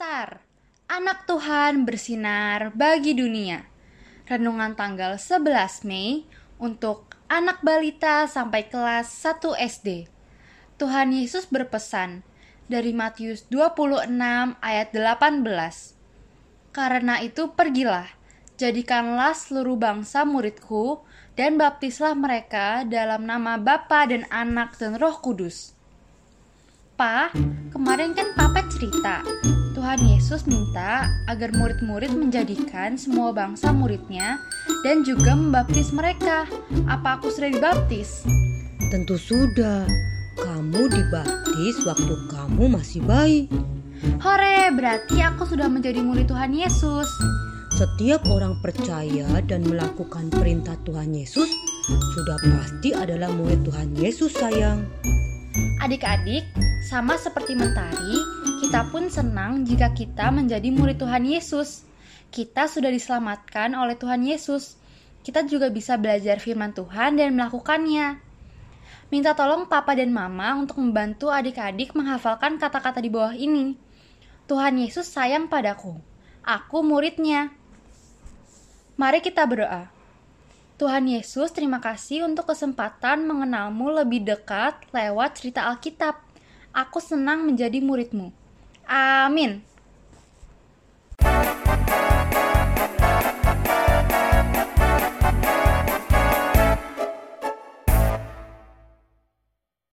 Star, anak Tuhan bersinar bagi dunia. Renungan tanggal 11 Mei untuk anak balita sampai kelas 1 SD. Tuhan Yesus berpesan dari Matius 26 ayat 18. Karena itu pergilah, jadikanlah seluruh bangsa muridku dan baptislah mereka dalam nama Bapa dan Anak dan Roh Kudus. Pa, kemarin kan Papa cerita Tuhan Yesus minta agar murid-murid menjadikan semua bangsa muridnya dan juga membaptis mereka. Apa aku sudah dibaptis? Tentu sudah. Kamu dibaptis waktu kamu masih bayi. Hore, berarti aku sudah menjadi murid Tuhan Yesus. Setiap orang percaya dan melakukan perintah Tuhan Yesus sudah pasti adalah murid Tuhan Yesus, sayang. Adik-adik, sama seperti mentari, kita pun senang jika kita menjadi murid Tuhan Yesus. Kita sudah diselamatkan oleh Tuhan Yesus. Kita juga bisa belajar firman Tuhan dan melakukannya. Minta tolong papa dan mama untuk membantu adik-adik menghafalkan kata-kata di bawah ini. Tuhan Yesus sayang padaku. Aku muridnya. Mari kita berdoa. Tuhan Yesus, terima kasih untuk kesempatan mengenalmu lebih dekat lewat cerita Alkitab. Aku senang menjadi muridmu. Amin.